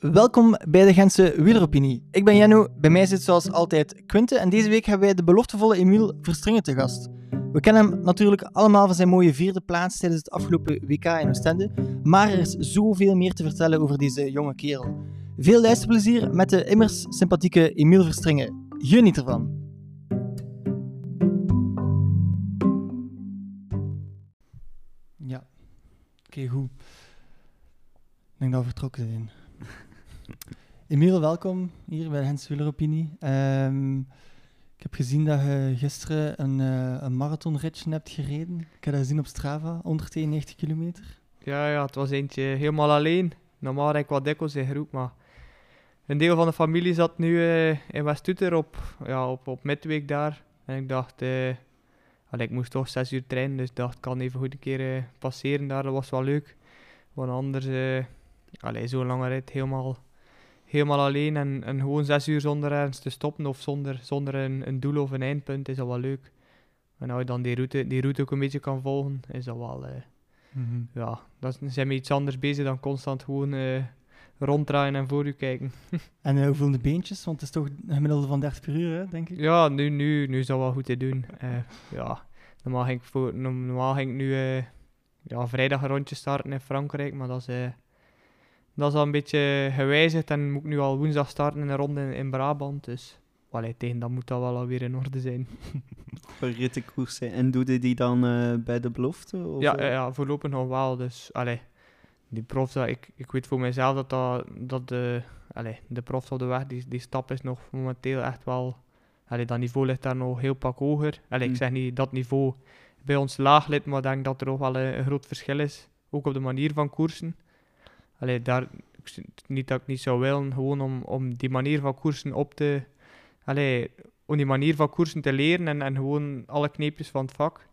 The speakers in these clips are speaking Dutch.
Welkom bij de Gentse Wieleropinie. Ik ben Jenno, bij mij zit zoals altijd Quinte en deze week hebben wij de beloftevolle Emiel Verstringen te gast. We kennen hem natuurlijk allemaal van zijn mooie vierde plaats tijdens het afgelopen WK in Oostende, maar er is zoveel meer te vertellen over deze jonge kerel. Veel luisterplezier met de immers sympathieke Emiel Verstringen. Geniet ervan! Ja, oké, goed. Ik denk dat we vertrokken zijn. Emiel, welkom hier bij Hens Wieleropinie. Ehm, ik heb gezien dat je gisteren een, uh, een marathonritje hebt gereden. Ik heb dat gezien op Strava, 192 kilometer. Ja, ja, het was eentje helemaal alleen. Normaal rijd ik wat dikwijls in groep, maar een deel van de familie zat nu uh, in West-Uter op, ja, op, op midweek daar. En ik dacht, uh, ik moest toch zes uur trainen, dus ik dacht, ik kan even goed een keer passeren daar. Dat was wel leuk. Want anders, allee, zo'n lange rit helemaal helemaal alleen en, en gewoon zes uur zonder ergens te stoppen of zonder, zonder een, een doel of een eindpunt is dat wel leuk. En als je dan die route, die route ook een beetje kan volgen, is dat wel... Uh, Ja, dan zijn we iets anders bezig dan constant gewoon uh, ronddraaien en voor u kijken. en uh, hoeveel de beentjes? Want het is toch een gemiddelde van 30 per uur, hè, denk ik? Ja, nu, nu, nu is dat wel goed te doen. ja, normaal ging ik, voor, normaal ging ik nu ja, vrijdag een rondje starten in Frankrijk, maar dat is dat is al een beetje gewijzigd en moet ik nu al woensdag starten in een ronde in, Brabant. Dus allee, tegen dan moet dat wel alweer in orde zijn. Voor rittenkoersen. En doe je die dan uh, bij de belofte? Of? Ja, ja, voorlopig nog wel. Dus allee, die profs, ik, ik weet voor mezelf dat, dat, dat de, allee, de profs op de weg, die, die stap is nog momenteel echt wel... Allee, dat niveau ligt daar nog heel pak hoger. Allee, Ik mm. zeg niet dat niveau bij ons laag ligt, maar ik denk dat er nog wel een, een groot verschil is. Ook op de manier van koersen. Allee, daar, niet dat ik niet zou willen, gewoon om, om die manier van koersen op te... Allee, om die manier van koersen te leren en, en gewoon alle kneepjes van het vak.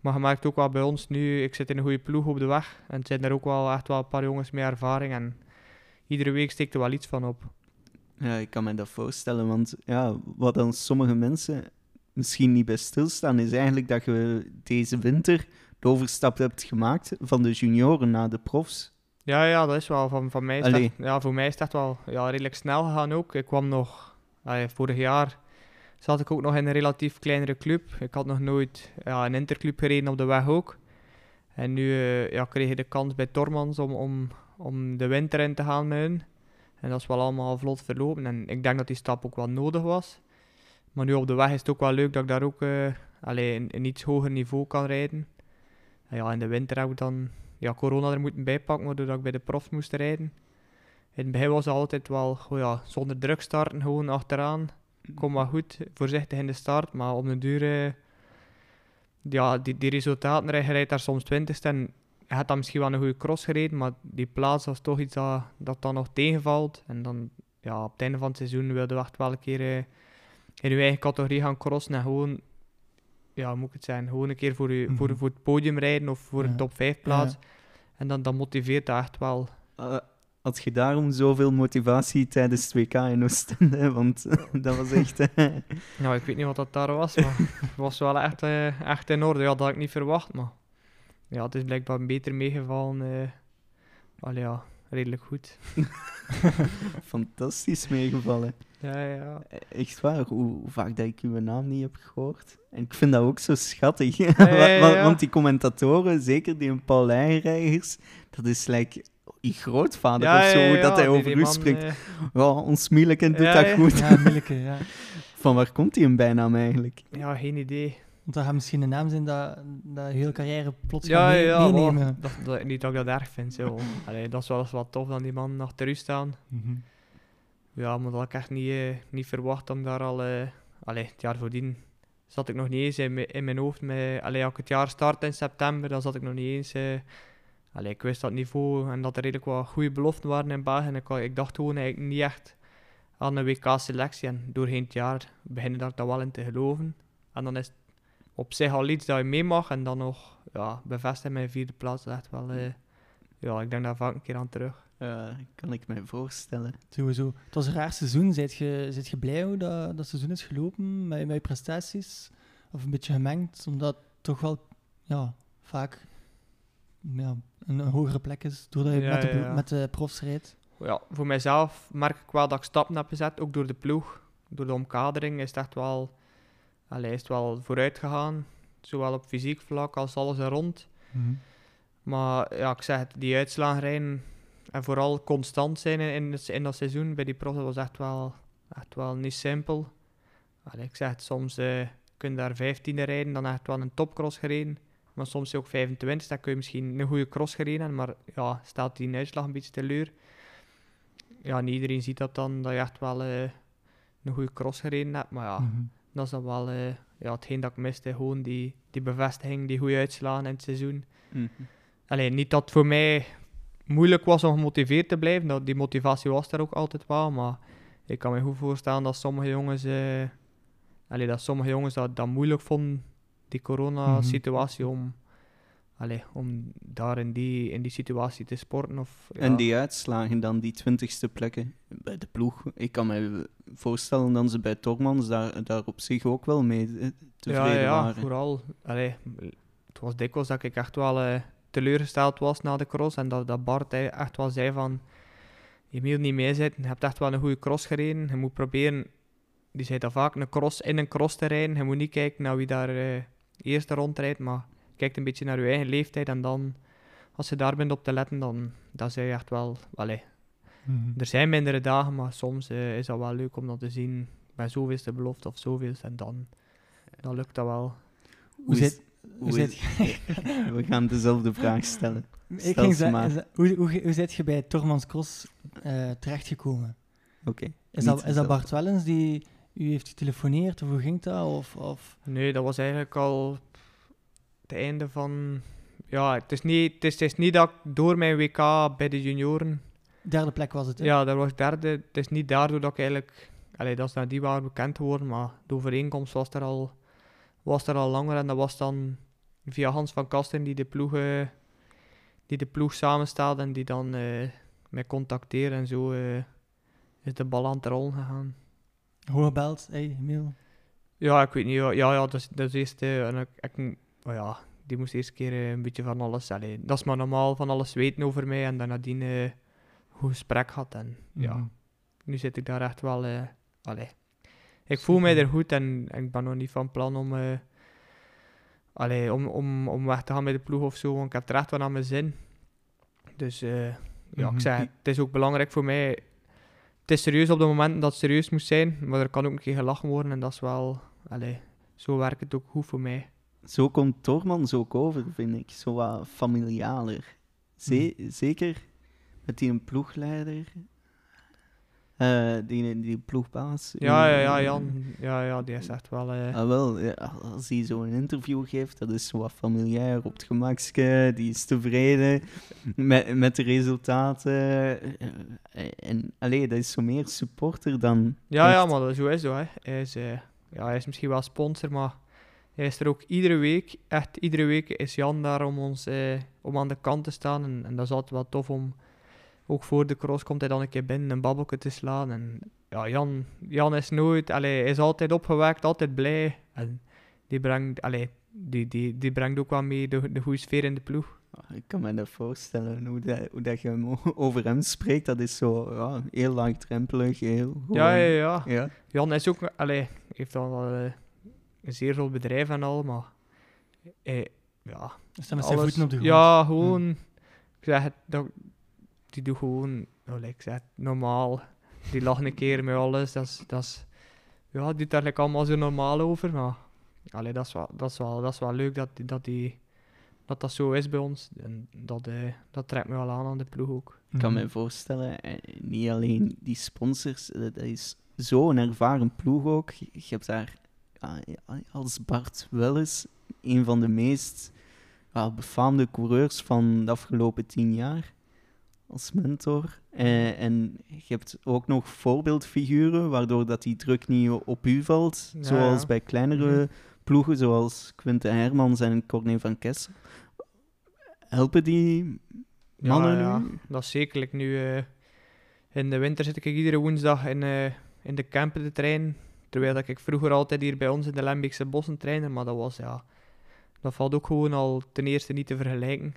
Maar je merkt ook wel bij ons nu, ik zit in een goede ploeg op de weg. En er zijn er ook wel echt wel een paar jongens met ervaring. En iedere week steekt er wel iets van op. Ja, ik kan me dat voorstellen. Want ja, wat dan sommige mensen misschien niet bij stilstaan, is eigenlijk dat je deze winter de overstap hebt gemaakt van de junioren naar de profs. Ja, ja, dat is wel. Van, van mij ja, voor mij is het wel ja, redelijk snel gegaan ook. Ik kwam nog, allee, vorig jaar zat ik ook nog in een relatief kleinere club. Ik had nog nooit ja, een interclub gereden op de weg ook. En nu uh, ja, kreeg ik de kans bij Tormans om, om, om de winter in te gaan met hun. En dat is wel allemaal vlot verlopen. En ik denk dat die stap ook wel nodig was. Maar nu op de weg is het ook wel leuk dat ik daar ook uh, allee, een, een, iets hoger niveau kan rijden. En ja, in de winter heb ik dan ja, corona er moeten bijpakken, waardoor ik bij de profs moest rijden. In het begin was altijd wel ja, zonder druk starten, gewoon achteraan. Kom maar goed, voorzichtig in de start, maar op de duur... Eh, ja, die, die resultaten, je rijdt daar soms 20 en je had dan misschien wel een goede cross gereden, maar die plaats was toch iets dat, dat dan nog tegenvalt. En dan, ja, op het einde van het seizoen wilde we echt wel een keer uh, in je eigen categorie gaan crossen en gewoon ja, moet ik het zijn, gewoon een keer voor, u, voor, mhm. voor het podium rijden of voor een top 5 plaats. En dan, dan motiveert dat echt wel. Uh, had je daarom zoveel motivatie tijdens het WK in Oostende? Want dat was echt... nou, ik weet niet wat dat daar was, maar het was wel echt, uh, echt in orde. Ja, dat had ik niet verwacht, maar ja, het is blijkbaar beter meegevallen. Uh, al ja, redelijk goed. Fantastisch meegevallen. Ja, ja. E-, echt waar, hoe, vaak dat ik uw naam niet heb gehoord. En ik vind dat ook zo schattig. want, die commentatoren, zeker die een Paul Leijreigers, dat is like je grootvader of zo, dat hij over u spreekt. Uh... Ja, ons Mieleke doet dat goed. Ja, Mieleke, ja. Van waar komt hij een bijnaam eigenlijk? Ja, geen idee. Want dat gaat misschien een naam zijn dat, dat je hele carrière plots ja, mee, ja, meenemen. dat, dat, niet dat ik dat erg vind. Allee, dat is wel eens wat tof dan die man achter u staan. Mm Ja, maar dat had ik echt niet, uh, niet verwacht om daar al... Allee, het jaar voordien zat ik nog niet eens in, in mijn hoofd. Met, allee, als ik het jaar start in september, dan zat ik nog niet eens... Allee, ik wist dat niveau en dat er redelijk wat goede beloften waren in België. En ik, ik dacht gewoon eigenlijk niet echt aan een WK-selectie. En doorheen het jaar begin ik daar wel in te geloven. En dan is het op zich al iets dat je mee mag. En dan nog ja, bevestigen mijn vierde plaats. Echt wel, uh, ja, ik denk daar vaak een keer aan terug. Uh, kan ik me voorstellen. Sowieso. Het was een raar seizoen. Zijt je, zijt je blij hoe dat, dat seizoen is gelopen met, met je prestaties? Of een beetje gemengd, omdat toch wel ja, vaak ja, een, hogere plek is, doordat je met, de, met de profs rijdt? ja, voor mijzelf merk ik wel dat ik stappen heb gezet, ook door de ploeg. Door de omkadering is het echt wel, allez, is het wel vooruit gegaan. Zowel op fysiek vlak als alles er rond. Mhm. Maar ja, ik zeg het, die uitslagen en vooral constant zijn in, in, in dat seizoen bij die profs was echt wel, echt wel niet simpel. Allee, ik zeg het, soms uh, kun je daar 15 rijden, dan echt wel een topcross gereden. Maar soms ook 25, dan kun je misschien een goede cross gereden maar ja, staat die uitslag een beetje teleur. Ja, niet iedereen ziet dat dan, dat je echt wel uh, een goede cross gereden hebt. Maar ja, mhm. Dat is dan wel uh, ja, hetgeen dat ik miste. Gewoon die, die bevestiging, die goede uitslagen in het seizoen. Mm Alleen niet dat het voor mij moeilijk was om gemotiveerd te blijven. Dat, die motivatie was er ook altijd wel. Maar ik kan me goed voorstellen dat sommige jongens, uh, allee, dat sommige jongens dat, dat moeilijk vonden, die corona-situatie, mhm. om, allee, om daar in die, in die situatie te sporten. Of, ja. En die uitslagen dan, die twintigste plekken bij de ploeg. Ik kan me voorstellen dat ze bij Tormans daar, daar op zich ook wel mee tevreden ja, ja, waren. Ja, vooral. Allee, het was dikwijls dat ik echt wel... Uh, teleurgesteld was na de cross. En dat, dat Bart echt wel zei van... Je moet niet mee zitten. Je hebt echt wel een goede cross gereden. Je moet proberen... Die zei dat vaak, een cross in een cross te rijden. Je moet niet kijken naar wie daar uh, eerste rondrijdt, maar kijkt een beetje naar je eigen leeftijd. En dan, als je daar bent op te letten, dan, dan zei je echt wel... Allee, mm Er zijn mindere dagen, maar soms uh, is dat wel leuk om dat te zien. Bij zoveelste belofte of zoveel. En dan, dan lukt dat wel. Hoe zit, hoe, zit We gaan dezelfde vraag stellen. Ik ging zeggen, hoe, hoe, hoe zit je bij Tormans Cross uh, terechtgekomen? Oké. is, dat, is dat Bart Wellens die u heeft getelefoneerd, of hoe ging dat? Of, of? Nee, dat was eigenlijk al het einde van... Ja, het is niet, het is, het is niet dat ik door mijn WK bij de junioren... Derde plek was het, hè? Ja, dat was derde. Het is niet daardoor dat ik eigenlijk... Allee, dat is die waren bekend geworden, maar de overeenkomst was er al was er al langer en dat was dan via Hans van Kasten die de ploeg, uh, die de ploeg samenstelde en die dan uh, mij contacteerde en zo uh, is de bal aan het rollen gegaan. Hoe gebeld, hey, Emil? Ja, ik weet niet. Ja, ja, dat is, dat is eerst... en ik, ik, oh ja, die moest eerst keer een beetje van alles... Allee, dat is maar normaal, van alles weten over mij en dan nadien een goed gesprek had. En ja, mhm. nu zit ik daar echt wel... Uh, allee, ik voel mij er goed en, ik ben nog niet van plan om, uh, allee, om, om, om weg te gaan met de ploeg of zo. Want ik heb er echt wel aan mijn zin. Dus uh, ja, ik mhm. zeg, het is ook belangrijk voor mij. Het is serieus op de momenten dat het serieus moet zijn, maar er kan ook een keer gelachen worden en dat is wel, allee, zo werkt het ook goed voor mij. Zo komt Tormans ook over, vind ik. Zo wat familialer. Mhm. Zeker met die een ploegleider uh, die, die ploegbaas. Ja, ja, ja, Jan. Ja, ja, die is echt wel... Uh... Ah, wel, ja, als hij zo'n interview geeft, dat is zo wat familiair op het gemakske. Die is tevreden met, met de resultaten. Eh, en alleen dat is zo meer supporter dan... Ja, ja, maar dat is zo. Is zo hè. Hij, is, ja, hij is misschien wel sponsor, maar hij is er ook iedere week. Echt iedere week is Jan daar om, ons, om aan de kant te staan. En, en dat is altijd wel tof om ook voor de cross komt hij dan een keer binnen een babbelje te slaan. En ja, Jan, Jan is nooit, allee, is altijd opgewekt, altijd blij. En die brengt, allee, die, die, die brengt ook wel mee de, de goede sfeer in de ploeg. Ik kan me dat voorstellen, hoe, dat, hoe dat je over hem spreekt, dat is zo ja, heel laagdrempelig, heel... Ja, ja, ja, ja, Jan is ook, allee, heeft al wel uh, een zeer groot bedrijf en al, maar... Eh, ja, is met zijn voeten op de grond? Ja, gewoon... Ik zeg het, dat, die doet gewoon, nou, ik zeg, normaal. Die lacht een keer met alles. Dat is, dat is, ja, die doet eigenlijk allemaal zo normaal over. Maar allee, dat, is wel, dat, is wel, dat is wel leuk dat, dat, die, dat dat zo is bij ons. En dat, uh, dat trekt me wel aan aan de ploeg ook. Ik kan me mhm. voorstellen, eh, niet alleen die sponsors, eh, dat is zo'n ervaren ploeg ook. Je hebt daar als Bart Welles, een van de meest befaamde coureurs van de afgelopen tien jaar als mentor. Eh, en je hebt ook nog voorbeeldfiguren, waardoor dat die druk niet op u valt. zoals bij kleinere mhm. ploegen, zoals Quinte Hermans en Corné van Kessel. Helpen die mannen ja, nu? dat is zekerlijk nu. Uh, in de winter zit ik iedere woensdag in, in de campen te trainen. Terwijl dat ik vroeger altijd hier bij ons in de Lembeekse bossen trainde. Maar dat was ja... Dat valt ook gewoon al ten eerste niet te vergelijken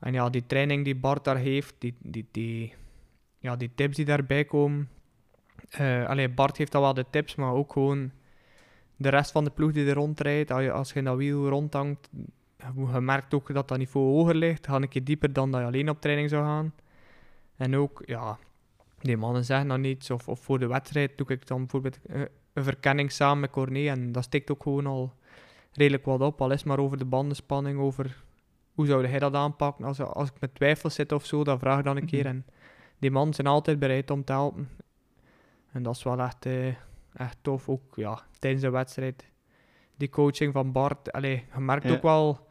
en ja, die training die Bart daar heeft, die, die, die, ja, die tips die daarbij komen. Uh, Bart heeft al wel de tips, maar ook gewoon de rest van de ploeg die er rondrijdt. Als je, als je in dat wiel rondhangt, je merkt ook dat dat niveau hoger ligt. Ga een keer dieper dan dat je alleen op training zou gaan. En ook, ja, die mannen zeggen dan niets. Of, of voor de wedstrijd doe ik dan bijvoorbeeld eh, een verkenning samen met Corné. En dat stikt ook gewoon al redelijk wat op. Al is maar over de bandenspanning, over hoe zou hij dat aanpakken. Als, als ik met twijfel zit of zo, dan vraag ik dan een keer. Mhm. En die mannen zijn altijd bereid om te helpen. En dat is wel echt, uh, echt tof. Ook ja, tijdens de wedstrijd. Die coaching van Bart. Allee, je merkt ook wel.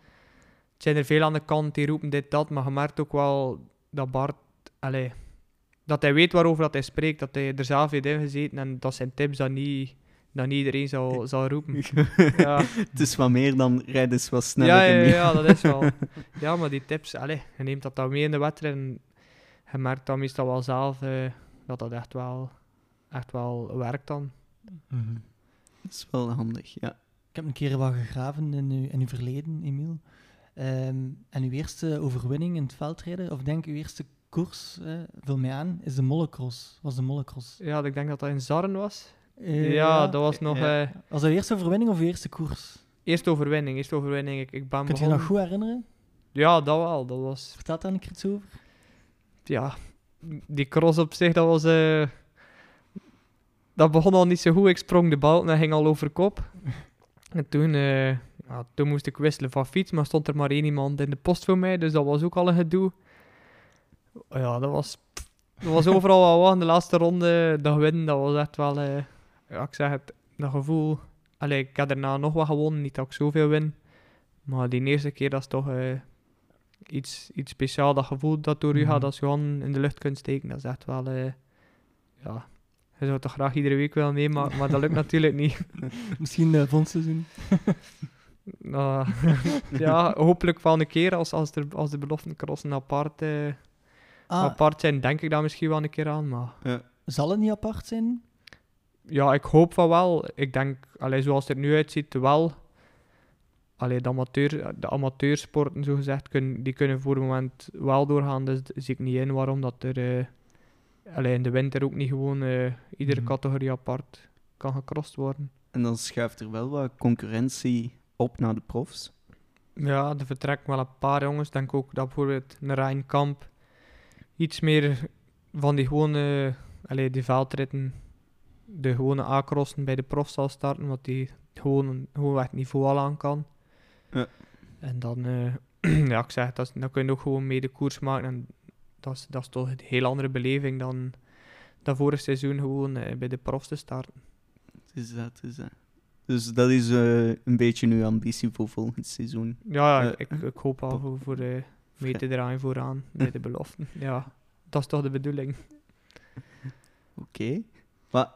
Het zijn er veel aan de kant die roepen dit, dat. Maar je merkt ook wel dat Bart. Allee, dat hij weet waarover dat hij spreekt. Dat hij er zelf heeft ingezeten. En dat zijn tips dat niet dat niet iedereen zal, zal roepen. ja. Het is wat meer dan rijden is wat sneller. Ja, ja, ja, dat is wel. Ja, maar die tips, allez, je neemt dat dan mee in de wedstrijd en je merkt dan meestal wel zelf uh, dat dat echt wel, echt wel werkt dan. Mm -hmm. Dat is wel handig, ja. Ik heb een keer wat gegraven in uw, in uw verleden, Emiel. Um, en uw eerste overwinning in het veldrijden, of denk uw eerste koers, uh, vul mij aan, is de Mollecross. Was de Mollecross? Ja, ik denk dat dat in Zarren was. Uh, ja, dat was nog... Uh, was dat eerste overwinning of eerste koers? Eerste overwinning, eerste overwinning. Ik, ik ben Kun je je nog goed herinneren? Ja, dat wel. Dat was... Vertel daar een keer iets over. Ja, die cross op zich, dat was... Dat begon al niet zo goed. Ik sprong de bal en ging al over kop. En toen, ja, toen moest ik wisselen van fiets, maar stond er maar één iemand in de post voor mij, dus dat was ook al een gedoe. Ja, dat was, dat was overal wel De laatste ronde, dat winnen, dat was echt wel ja, ik zeg het, dat gevoel... Allee, ik heb daarna nog wat gewonnen, niet dat ik zoveel win. Maar die eerste keer, dat is toch uh, iets, iets speciaals. Dat gevoel dat door u gaat, mhm. als je gewoon in de lucht kunt steken, dat is echt wel... Uh, ja, je zou toch graag iedere week wel mee, maar, maar dat lukt natuurlijk niet. Misschien uh, volgend seizoen. uh, ja, hopelijk van een keer als, als, er, als de beloften crossen apart, uh, apart zijn, denk ik daar misschien wel een keer aan. Maar... Ja. Zal het niet apart zijn? ja, ik hoop van wel. Ik denk, allee, zoals het er nu uitziet, wel. Allee, de, amateur, de amateursporten, zo gezegd, kun, die kunnen voor het moment wel doorgaan. Dus zie ik niet in waarom dat er uh, in de winter ook niet gewoon uh, iedere mhm. categorie apart kan gecrossed worden. En dan schuift er wel wat concurrentie op naar de profs. Ja, er vertrekken wel een paar jongens. Denk ook dat bijvoorbeeld een Rijn Kamp iets meer van die gewone allee, die veldritten de gewone A-crossen bij de prof zal starten, wat die gewoon, gewoon echt niveau al aan kan. Ja. En dan, uh, ja, ik zeg, dat, dan kun je ook gewoon mee de koers maken. En dat is, dat is toch een heel andere beleving dan, dan vorig seizoen gewoon uh, bij de profs te starten. is dat, is dat. Dus dat is uh, een beetje uw ambitie voor volgend seizoen. Ja, ik, ik hoop al voor, voor mee te draaien vooraan bij de beloften. Ja, dat is toch de bedoeling. Oké. Okay. Maar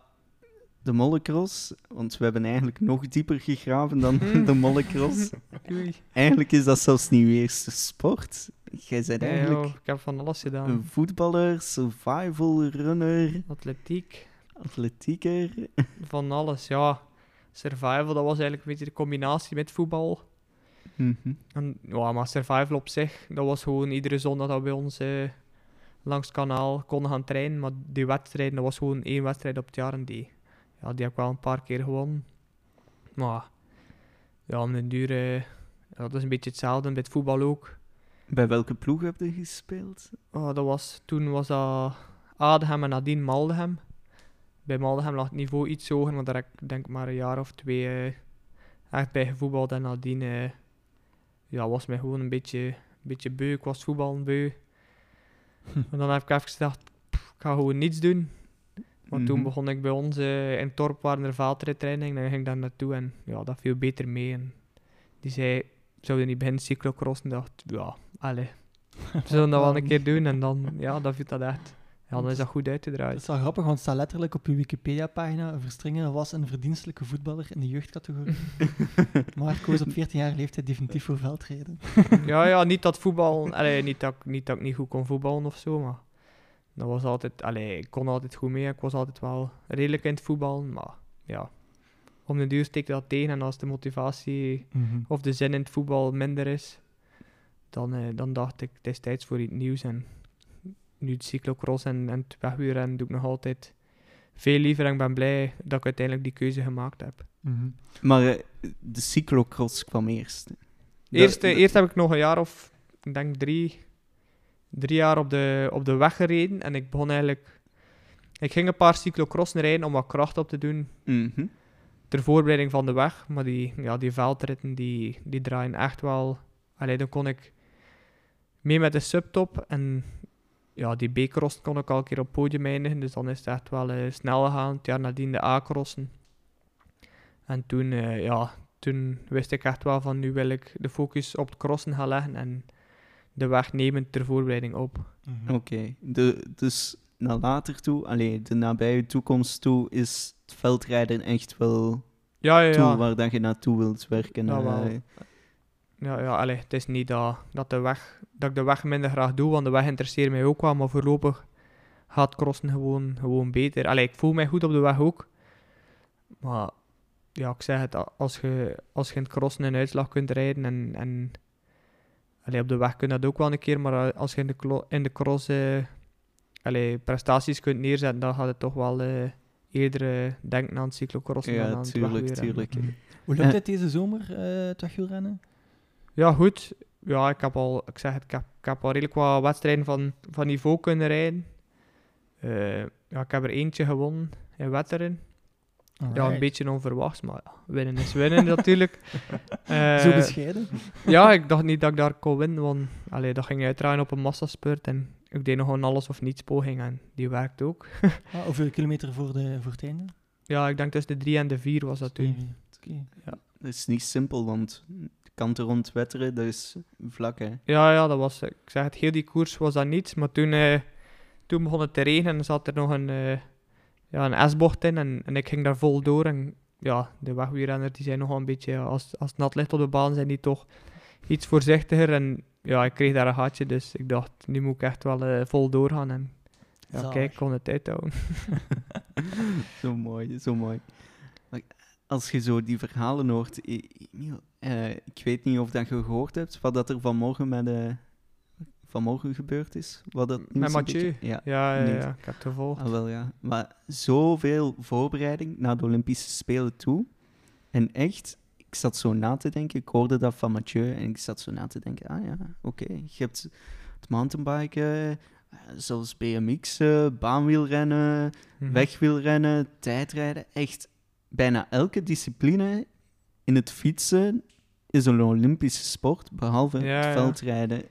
de mollecross, want we hebben eigenlijk nog dieper gegraven dan hmm. de mollecross. eigenlijk is dat zelfs niet eerste sport. Jij bent eigenlijk... ik heb van alles gedaan. Een voetballer, survival runner... Atletiek. Atletieker. Van alles, ja. Survival, dat was eigenlijk een beetje de combinatie met voetbal. Mm en, ja, maar survival op zich, dat was gewoon iedere zondag dat we bij ons eh, langs het kanaal konden gaan trainen. Maar die wedstrijden, dat was gewoon één wedstrijd op het jaar en die ja, die heb ik wel een paar keer gewonnen. Maar ja, om den duur, uh, dat is een beetje hetzelfde met voetbal ook. Bij welke ploeg heb je gespeeld? Oh, dat was, toen was dat Adem en nadien Maldegem. Bij Maldegem lag het niveau iets hoger, maar daar heb ik denk maar een jaar of twee uh, echt bij gevoetbald. En nadien uh, ja, was mij gewoon een beetje, een beetje beu. Ik was voetbalbeu. en dan heb ik even gedacht, ik ga gewoon niets doen. Want toen mhm. begon ik bij ons uh, in Torp, waren er veldrijtraining, dan ging ik daar naartoe en ja, dat viel beter mee. En die zei, zou je niet beginnen cyclocrossen? dacht ja, allez, we zullen dat wel een keer doen. En dan, ja, dat viel dat echt. Ja, dan is dat goed uitgedraaid. Dat is wel grappig, want het staat letterlijk op uw Wikipedia-pagina. Verstringen was een verdienstelijke voetballer in de jeugdcategorie. maar koos op 14 jaar leeftijd definitief voor veldrijden. ja, ja, niet dat voetbal... Allee, niet, dat, niet dat ik niet goed kon voetballen of zo, maar dat was altijd, allee, ik kon altijd goed mee. Ik was altijd wel redelijk in het voetbal. Maar ja, om de duur steek dat tegen. En als de motivatie mhm. of de zin in het voetbal minder is, dan, uh, dan dacht ik, het is tijd voor iets nieuws. En nu de cyclocross en, en het wegwielrennen doe ik nog altijd veel liever. En ik ben blij dat ik uiteindelijk die keuze gemaakt heb. Mhm. Maar uh, de cyclocross kwam eerst? Eerst, eerst heb ik nog een jaar of, ik denk drie, drie jaar op de, op de weg gereden. En ik begon eigenlijk... Ik ging een paar cyclocrossen rijden om wat kracht op te doen. Mm Ter voorbereiding van de weg. Maar die, ja, die veldritten, die, die draaien echt wel... Allee, dan kon ik mee met de subtop. En ja, die B-cross kon ik al een keer op het podium eindigen. Dus dan is het echt wel uh, snel gegaan. Het jaar nadien de A-crossen. En toen, uh, ja, toen wist ik echt wel van nu wil ik de focus op het crossen gaan leggen en de weg nemen ter voorbereiding op. Mhm. Oké, dus naar later toe, alleen de nabije toekomst toe, is het veldrijden echt wel ja, ja, ja. waar dat je naartoe wilt werken. Ja, wel. Eh. ja, ja allee, het is niet dat, dat, de weg, dat ik de weg minder graag doe, want de weg interesseert mij ook wel, maar voorlopig gaat crossen gewoon, gewoon beter. Allee, ik voel mij goed op de weg ook, maar ja, ik zeg het, als je, als je in het crossen een uitslag kunt rijden en, en allee, op de weg kun je dat ook wel een keer, maar eh, als je in de, in de cross uh, allee, prestaties kunt neerzetten, dan gaat het toch wel uh, eerder uh, denken aan het cyclocrossen ja, dan aan tuurlijk, het tuurlijk. Mm. Hoe loopt het deze zomer, uh, het wegwielrennen? Ja, goed. Ja, ik heb al, ik zeg het, ik heb, ik heb al redelijk wat wedstrijden van, van niveau kunnen rijden. ja, ik heb er eentje gewonnen in Wetteren. Ja, een beetje onverwachts, maar ja, winnen is winnen natuurlijk. Uh, Zo bescheiden? ja, ik dacht niet dat ik daar kon winnen, want allee, dat ging uitdraaien op een massaspurt en ik deed nog een alles of niets poging en die werkte ook. ah, hoeveel kilometer voor, de, voor het einde? Ja, ik denk tussen de drie en de vier was dat toen. Okay. Ja, dat is niet simpel, want kanten rond Wetteren, dat is vlak hè? Ja, ja, dat was, ik zeg het, heel die koers was dat niets, maar toen, uh, toen begon het te regenen en zat er nog een... Uh, ja, een S-bocht in en, en ik ging daar vol door. En ja, de wegwielrenners die zijn nog een beetje, als, als het nat ligt op de baan, zijn die toch iets voorzichtiger. En ja, ik kreeg daar een gaatje, dus ik dacht, nu moet ik echt wel uh, vol doorgaan. En ja, Zalig. kijk, ik kon het uithouden. zo mooi, zo mooi. Als je zo die verhalen hoort, uh, ik weet niet of dat je gehoord hebt, wat dat er vanmorgen met de vanmorgen gebeurd is. Wat dat Met Mathieu? Ja, ja, ja, ja, ik heb het gevolgd. Ah, wel, ja. Maar zoveel voorbereiding naar de Olympische Spelen toe. En echt, ik zat zo na te denken, ik hoorde dat van Mathieu en ik zat zo na te denken, ah ja, oké, je hebt het mountainbiken, eh, zelfs BMX, uh, baanwielrennen, mm wegwielrennen, tijdrijden. Echt, bijna elke discipline in het fietsen is een Olympische sport, behalve het veldrijden.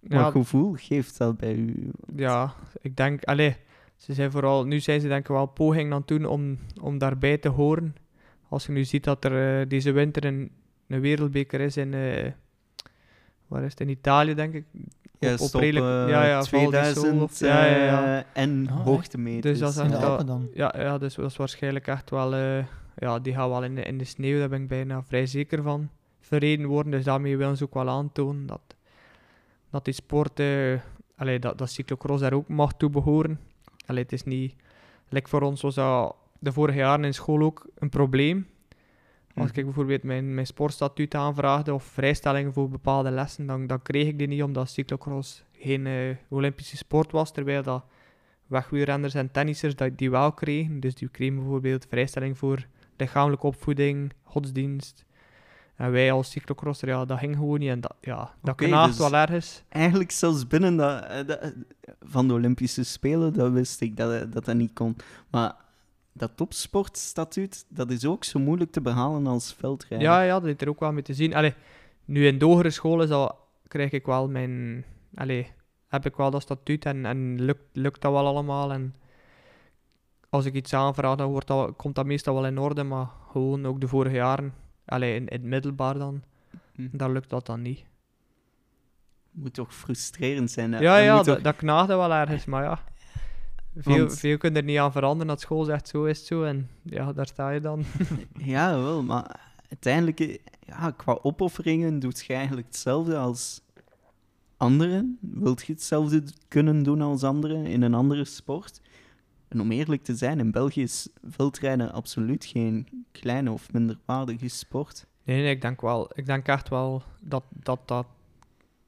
Wat gevoel geeft dat bij u? Ja, ik denk, allee, ze zijn vooral, nu zijn ze denk ik wel poging aan het doen om, om daarbij te horen. Als je nu ziet dat er uh, deze winter een, een wereldbeker is in, uh, waar is het, in Italië denk ik. Ja, op, op redelijk, uh, ja, ja, 2000 of, ja, ja, ja. en oh, hoogtemeters. Dus dat is echt, dan? Ja, ja, dus dat is waarschijnlijk echt wel, ja, die gaan wel in de, in de sneeuw, daar ben ik bijna vrij zeker van, verreden worden. Dus daarmee willen ze ook wel aantonen dat dat die sport, uh, allee, dat, dat cyclocross daar ook mag toe behoren. Allee, het is niet, like voor ons was dat de vorige jaren in school ook een probleem. Als mhm. ik bijvoorbeeld mijn, mijn sportstatuut aanvraagde of vrijstellingen voor bepaalde lessen, dan, dan kreeg ik die niet omdat cyclocross geen uh, Olympische sport was, terwijl dat wegwielrenners en tennissers dat die wel kregen. Dus die kregen bijvoorbeeld vrijstelling voor lichamelijke opvoeding, godsdienst, en wij als cyclocrosser, ja, dat ging gewoon niet. En dat, ja, dat okay, knaagt dus wel ergens. Eigenlijk zelfs binnen dat, eh, dat, van de Olympische Spelen, dat wist ik dat, dat dat niet kon. Maar dat topsportstatuut, dat is ook zo moeilijk te behalen als veldrijden. Ja, ja, dat is er ook wel mee te zien. Allee, nu in de hogere scholen zal, krijg ik wel mijn... Allee, heb ik wel dat statuut en, en lukt, lukt dat wel allemaal. En als ik iets aanvraag, dan wordt dat, komt dat meestal wel in orde. Maar gewoon ook de vorige jaren Allee, in, in het middelbaar dan. Hm. Daar lukt dat dan niet. Moet toch frustrerend zijn? Hè? Ja, ja, dat, dat knaagde wel ergens, maar ja. Veel, veel kun je er niet aan veranderen. Dat school zegt zo is het zo en ja, daar sta je dan. ja, wel, maar uiteindelijk, ja, qua opofferingen doet je eigenlijk hetzelfde als anderen. Wilt je hetzelfde kunnen doen als anderen in een andere sport? En om eerlijk te zijn, in België is veldrijden absoluut geen kleine of minderwaardige sport. Nee, nee, ik denk wel. Ik denk echt wel dat dat, dat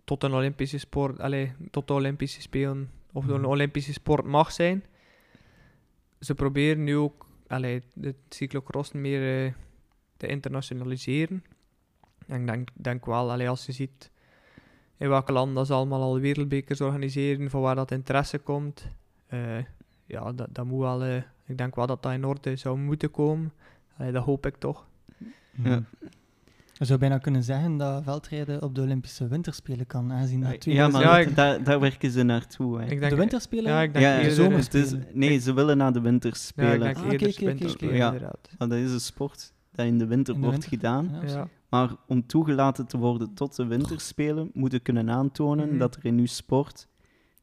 tot een Olympische sport, allez, tot de Olympische Spelen of een mhm. Olympische sport mag zijn. Ze proberen nu ook allez, de cyclocross meer uh, te internationaliseren. En ik denk, denk wel, allez, als je ziet in welke landen ze allemaal al wereldbekers organiseren, van waar dat interesse komt, uh, ja, dat, dat moet wel, uh, ik denk wel dat dat in orde zou moeten komen. Allee, dat hoop ik toch. Ja. Je zou bijna kunnen zeggen dat veldrijden op de Olympische Winterspelen kan, aangezien dat Ja, maar ja, daar, daar werken ze naartoe. Hè. de Winterspelen? Ja, ik denk ja, de zomerspelen. nee, ze willen naar de Winterspelen. Ja, ik denk ah, eerder Winterspelen, ja. inderdaad. dat is een sport dat in de winter wordt gedaan. Ja, maar om toegelaten te worden tot de Winterspelen, moet je kunnen aantonen mhm. dat er in uw sport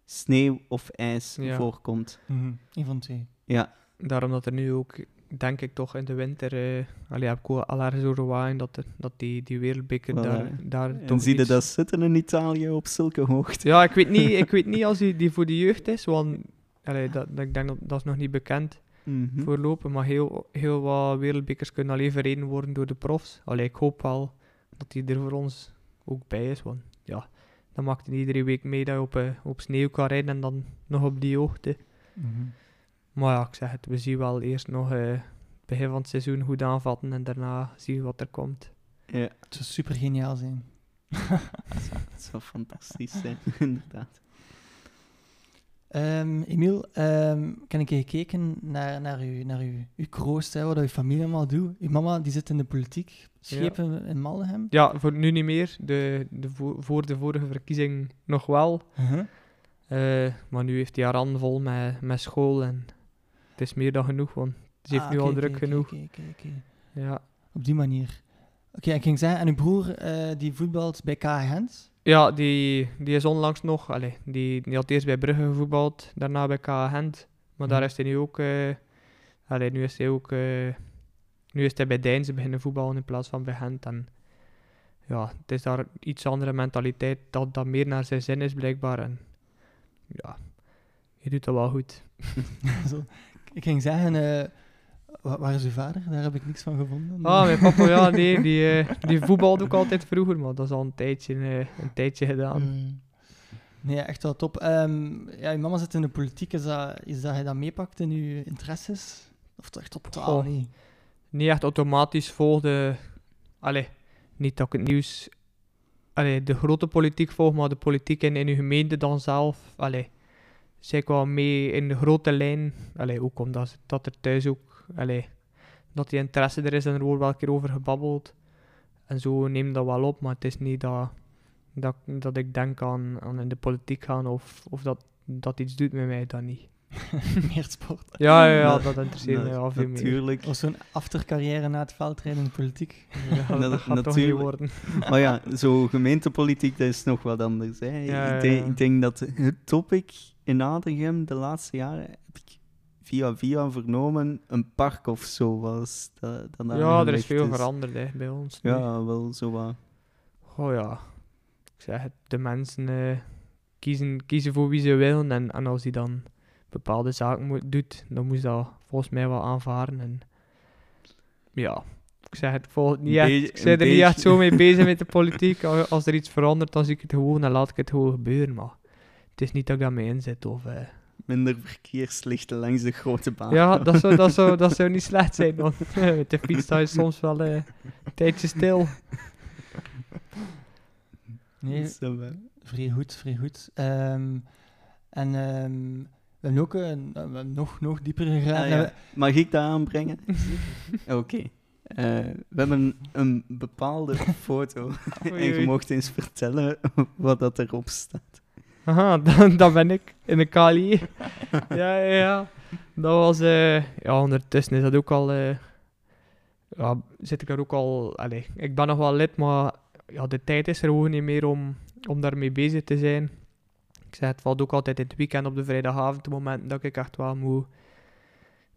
sneeuw of ijs voorkomt. Mm Een van twee. Ja. Daarom dat er nu ook denk ik toch in de winter, uh, allee, heb ik al ergens horen dat, dat die, die wereldbeker daar, daar En zie je dat zitten in Italië op zulke hoogte? Ja, ik weet niet, ik weet niet als die, die voor de jeugd is, want allee, dat, dat, ik denk dat dat is nog niet bekend mm -hmm. voorlopen, maar heel, heel wat wereldbekers kunnen alleen verreden worden door de profs. Allee, ik hoop wel dat die er voor ons ook bij is, want ja, dan maakt hij iedere week mee dat je op, uh, op sneeuw kan rijden en dan nog op die hoogte. Mm -hmm. Maar ja, ik zeg het, we zien wel eerst nog uh, het begin van het seizoen goed aanvatten en daarna zien wat er komt. Ja. Het zou super geniaal zijn. Het zou, fantastisch zijn, inderdaad. Um, Emiel, um, ik heb gekeken naar, naar, uw, naar uw, uw kroost, hè, wat uw familie allemaal doet. Uw mama die zit in de politiek, schepen in Maldenham. Ja, voor nu niet meer. De, de, voor de vorige verkiezing nog wel. Uh -huh. uh, maar nu heeft hij haar handen vol met, met school en het is meer dan genoeg, want ze heeft ah, nu al druk genoeg. Ja. Op die manier. Oké, ik ging zeggen, en uw broer uh, die voetbalt bij K. Gent? Ja, die, die is onlangs nog, allez, die, die had eerst bij Brugge gevoetbald, daarna bij K. Gent. Maar daar mhm. is hij nu ook, uh, allez, nu is hij ook, uh, nu is hij bij Deinze beginnen voetballen in plaats van bij Gent. En ja, het is daar iets andere mentaliteit, dat dat meer naar zijn zin is blijkbaar. En ja, je doet dat wel goed. ik ging zeggen, uh, waar is uw vader? Daar heb ik niks van gevonden. Ah, mijn papa, ja, nee, die, uh, die voetbalde ook altijd vroeger, maar dat is al een tijdje, uh, een tijdje gedaan. Mm. Nee, echt wel top. Um, ja, uw mama zit in de politiek, is dat, is dat hij dat meepakt in uw interesses? Of toch echt totaal oh, niet? Niet echt automatisch volgde... Allee, niet dat ik het nieuws... Allee, de grote politiek volg, maar de politiek in, in uw gemeente dan zelf... Allee, zij kwam mee in de grote lijn. Allee, hoe komt dat, dat er thuis ook... Allee, dat die interesse er is en er wordt wel een keer over gebabbeld. En zo neem dat wel op, maar het is niet dat, dat, dat ik denk aan, aan in de politiek gaan of, of dat dat iets doet met mij, dan niet. meer sport. Ja, ja, ja dat interesseert mij al veel natuurlijk. meer. Of zo'n aftercarrière na het veldrijden in de politiek. Ja, dat, gaat toch niet worden. maar ja, zo gemeentepolitiek, dat is nog wat anders. Hè. Ja, ik, denk, ik, denk, dat het topic in de laatste jaren heb ik via via vernomen een park of zo was. Dat, dat ja, er is veel veranderd hè, bij ons. Ja, wel zo wat. Oh ja, ik zeg het, de mensen uh, kiezen, kiezen voor wie ze willen en, en als die dan bepaalde zaken moet, doet, dan moet dat volgens mij wel aanvaren. En ja, ik zeg het volgens niet echt, ik ben er niet echt zo mee bezig met de politiek. Als er iets verandert, dan zie ik het gewoon en laat ik het gewoon gebeuren. Maar het is niet dat ik daarmee inzet of... Uh... Minder verkeerslichten langs de grote baan. Ja, dat zou, dat zou, dat zou niet slecht zijn, want met de fiets sta je soms wel uh, een tijdje stil. Nee, vrij goed, vrij goed. Um, en um, we hebben ook een, nog, nog dieper gegaan. Ah, Mag ik dat aanbrengen? Oké. Uh, we hebben een bepaalde foto. en je mocht eens vertellen wat dat erop staat. Aha, dan, dan ben ik in de KLI. ja, ja, ja. Dat was... Uh, ja, ondertussen is dat ook al... Uh, ja, zit ik er ook al... Allez, ik ben nog wel lid, maar ja, de tijd is er gewoon niet meer om, om daarmee bezig te zijn. Ik zeg, het valt ook altijd in het weekend op de vrijdagavond, de moment dat ik echt wel moet,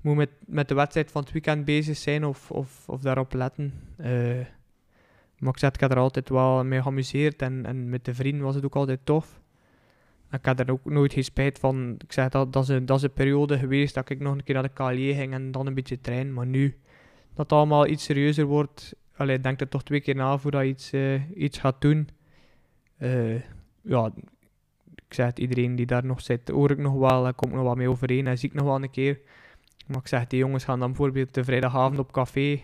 moet met, met de wedstrijd van het weekend bezig zijn of, of, of daarop letten. Uh, maar ik zeg, ik heb er altijd wel mee geamuseerd en, en met de vrienden was het ook altijd tof. Ik had er ook nooit geen spijt van. Ik zeg, dat, dat, is een, dat is een periode geweest dat ik nog een keer naar de KLE ging en dan een beetje train. Maar nu, dat het allemaal iets serieuzer wordt, allee, denk er toch twee keer na voordat je iets, uh, iets gaat doen. Uh, ja, ik zeg het, iedereen die daar nog zit, hoor ik nog wel, en komt nog wat mee overeen en zie ik nog wel een keer. Maar ik zeg, die jongens gaan dan bijvoorbeeld de vrijdagavond op café.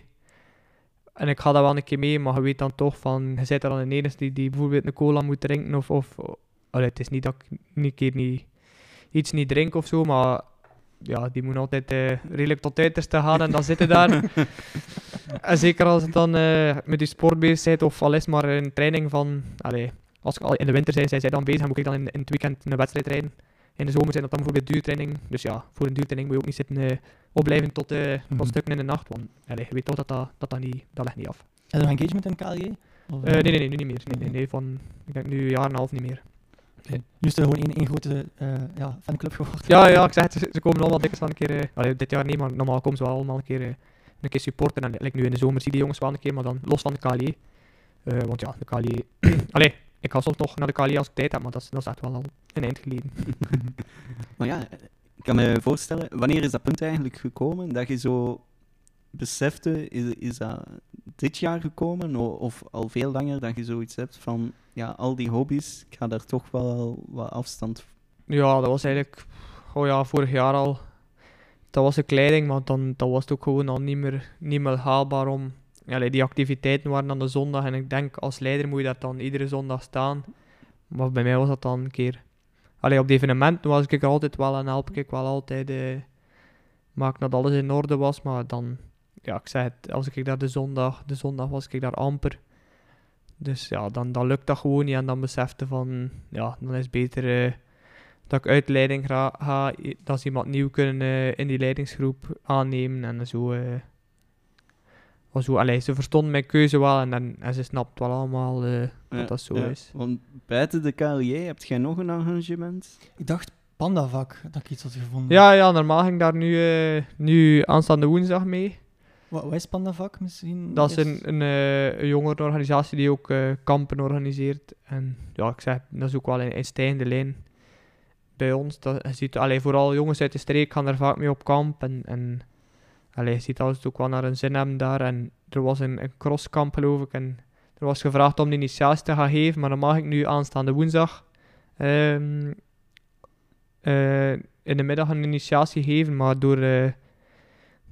En ik ga daar wel een keer mee, maar je weet dan toch van, je zit er dan een enige die, die bijvoorbeeld een cola moet drinken of... of allee, het is niet dat ik een keer niet, iets niet drink of zo, maar ja, die moet altijd uh, redelijk tot uiterste gaan en dan zitten daar. en zeker als het dan uh, met die sport bezig bent of al is maar een training van... Allee, als ik al in de winter zijn, zijn zij dan bezig en moet ik dan in, in het weekend een wedstrijd rijden. In de zomer zijn dat dan bijvoorbeeld duurtraining. Dus ja, voor een duurtraining moet je ook niet zitten uh, opblijven tot, tot mm -hmm. stukken in de nacht. Want allee, je weet toch dat dat, dat, dat, niet, dat ligt niet af. En er engagement in KLJ? Uh, nee, nee, nee, nu niet meer. Nee, nee, nee, van, ik denk nu een jaar en een half niet meer. Nu is er gewoon één, één grote uh, ja, fanclub geworden. Ja, ja, ik zeg het, ze, ze komen allemaal dikwijls een keer... allee, dit jaar niet, maar normaal komen ze wel allemaal een keer, een keer supporten. En like, nu in de zomer zie je die jongens wel een keer, maar dan los van de KLJ. want ja, de KLJ... allee, ik ga soms nog naar de KLJ als ik tijd heb, maar dat is, dat is echt wel al een eind geleden. maar ja, ik kan me voorstellen, wanneer is dat punt eigenlijk gekomen dat je zo besefte, is, is dat dit jaar gekomen of al veel langer dat je zoiets hebt van, ja, al die hobby's, ik ga daar toch wel wat afstand Ja, dat was eigenlijk, oh vorig jaar al. Dat was de kleding, maar dan dat was het ook gewoon al niet meer, niet meer haalbaar om die activiteiten waren dan de zondag en ik denk als leider moet je daar dan iedere zondag staan. Maar bij mij was dat dan een keer. Allee, op de evenementen was ik altijd wel en help ik wel altijd. Eh, maak dat alles in orde was, maar dan, ja, ik zei het, als ik daar de zondag, de zondag was ik daar amper. Dus ja, dan, dan lukt dat gewoon niet en dan besefte van, ja, dan is het beter eh, dat ik uit leiding ga, ga, dat ze iemand nieuw kunnen uh, in die leidingsgroep aannemen en zo. Uh, zo, allee, ze verstond mijn keuze wel en, en, en ze snapt wel allemaal uh, dat dat zo ja. is. Want buiten de KLJ, heb jij nog een arrangement? Ik dacht pandavak, dat ik iets had gevonden. Ja, ja normaal ging ik daar nu, uh, nu aanstaande woensdag mee. Wat, wat is pandavak misschien? Dat is een, een, uh, een jongerenorganisatie die ook kampen organiseert. En ja, ik zeg, dat is ook wel een, een stijgende lijn bij ons. Dat, je ziet, allee, vooral jongens uit de streek gaan er vaak mee op kamp en... en Allee, je ziet dat ze ook wel naar een zin hebben daar. En er was een, een crosskamp, geloof ik. En er was gevraagd om de initiatie te gaan geven. Maar dan mag ik nu aanstaande woensdag um, uh, in de middag een initiatie geven. Maar door, uh,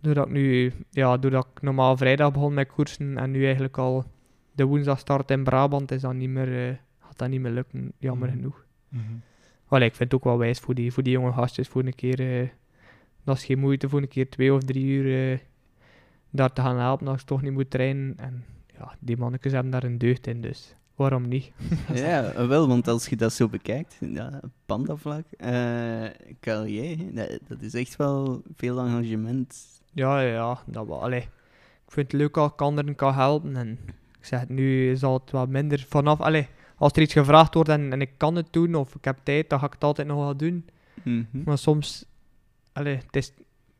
doordat, ik nu, ja, doordat ik normaal vrijdag begon met koersen en nu eigenlijk al de woensdag start in Brabant, is dat niet meer, uh, gaat dat niet meer lukken. Jammer mm -hmm. genoeg. Mm -hmm. Allee, ik vind het ook wel wijs voor die, voor die jonge gastjes voor een keer dat is geen moeite voor een keer twee of drie uur uh, daar te gaan helpen als ik toch niet moet trainen. En ja, die mannetjes hebben daar een deugd in, dus waarom niet? ja, wel, want als je dat zo bekijkt, ja, pandavlak, uh, KLJ, dat, dat is echt wel veel engagement. Ja, ja, dat wel. Allee, ik vind het leuk als ik anderen kan helpen. En ik zeg nu, zal het wat minder vanaf. Allee, als er iets gevraagd wordt en, en ik kan het doen of ik heb tijd, dan ga ik het altijd nog wel doen. Mm -hmm. Maar soms Allee, het is,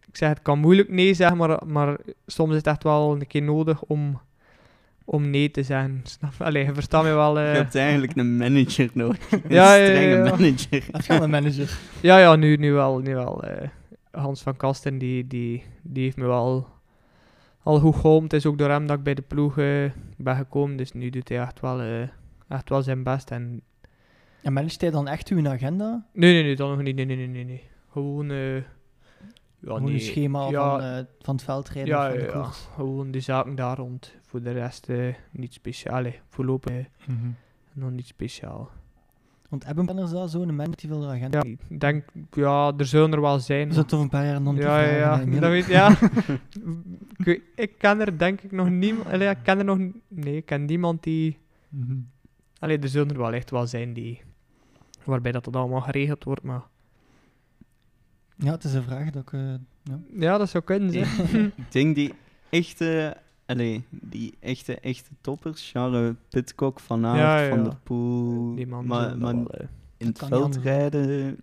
ik zeg, het kan moeilijk nee zeggen, maar, maar soms is het echt wel een keer nodig om, om nee te zeggen. Snap Allee, je verstaat me wel. Uh... Je hebt eigenlijk een manager nodig. Een ja, strenge ja, ja. manager. Al een manager? Ja, ja, nu, nu wel. Nu wel uh, Hans van Kasten, die, die, die heeft me wel al goed geholpen. Het is ook door hem dat ik bij de ploeg uh, ben gekomen. Dus nu doet hij echt wel, echt wel zijn best. En, en hij dan echt uw agenda? Nee, nee, nee, dat nog niet. Nee, nee, nee, nee. nee. Gewoon... Ja, gewoon nee. een schema ja, van, uh, van het veldrijden ja, van de ja, gewoon die zaken daar rond. Voor de rest uh, niet speciaal. Allee, voorlopig uh, mm -hmm. nog niet speciaal. Want hebben banners daar zo'n manager die wil de agenda? Ja, ik denk, ja, er zullen er wel zijn. We zitten over een paar jaar dan Ja, ja, ja. Dat weet, ja. ik, ik, ken er denk ik nog niemand. Ik ken er nog. Nee, ik ken niemand die. Mm -hmm. Allee, er zullen er wel echt wel zijn die. Waarbij dat, dat allemaal geregeld wordt, maar. Ja, het is een vraag dat ik... Uh, ja. ja. dat zou kunnen zijn. ik denk die echte, allee, die echte, echte toppers, Charles Pitcock, Van Aert, ja, ja. Van der Poel, die man maar, maar wel, in het veld rijden...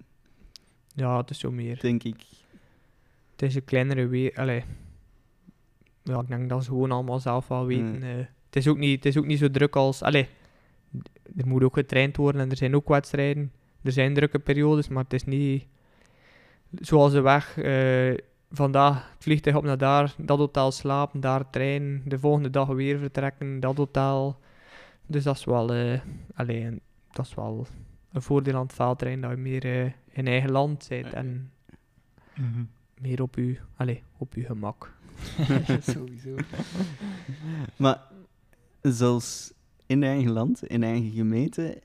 Ja, het is zo meer. Denk ik. Het is een kleinere weer... Allee. Ja, ik denk dat ze gewoon allemaal zelf wel weten. Mm. Uh, het, is ook niet, het is ook niet zo druk als... Allee, er moet ook getraind worden en er zijn ook wedstrijden. Er zijn drukke periodes, maar het is niet zoals de weg, uh, vandaag het vliegtuig op naar daar, dat hotel slapen, daar trein, de volgende dag weer vertrekken, dat hotel. Dus dat is wel, uh, alleen, dat is wel, een voordeel aan het veldrijden dat je meer uh, in eigen land bent en mhm. meer op je, allez, op je gemak. Sowieso. maar zelfs in eigen land, in eigen gemeente,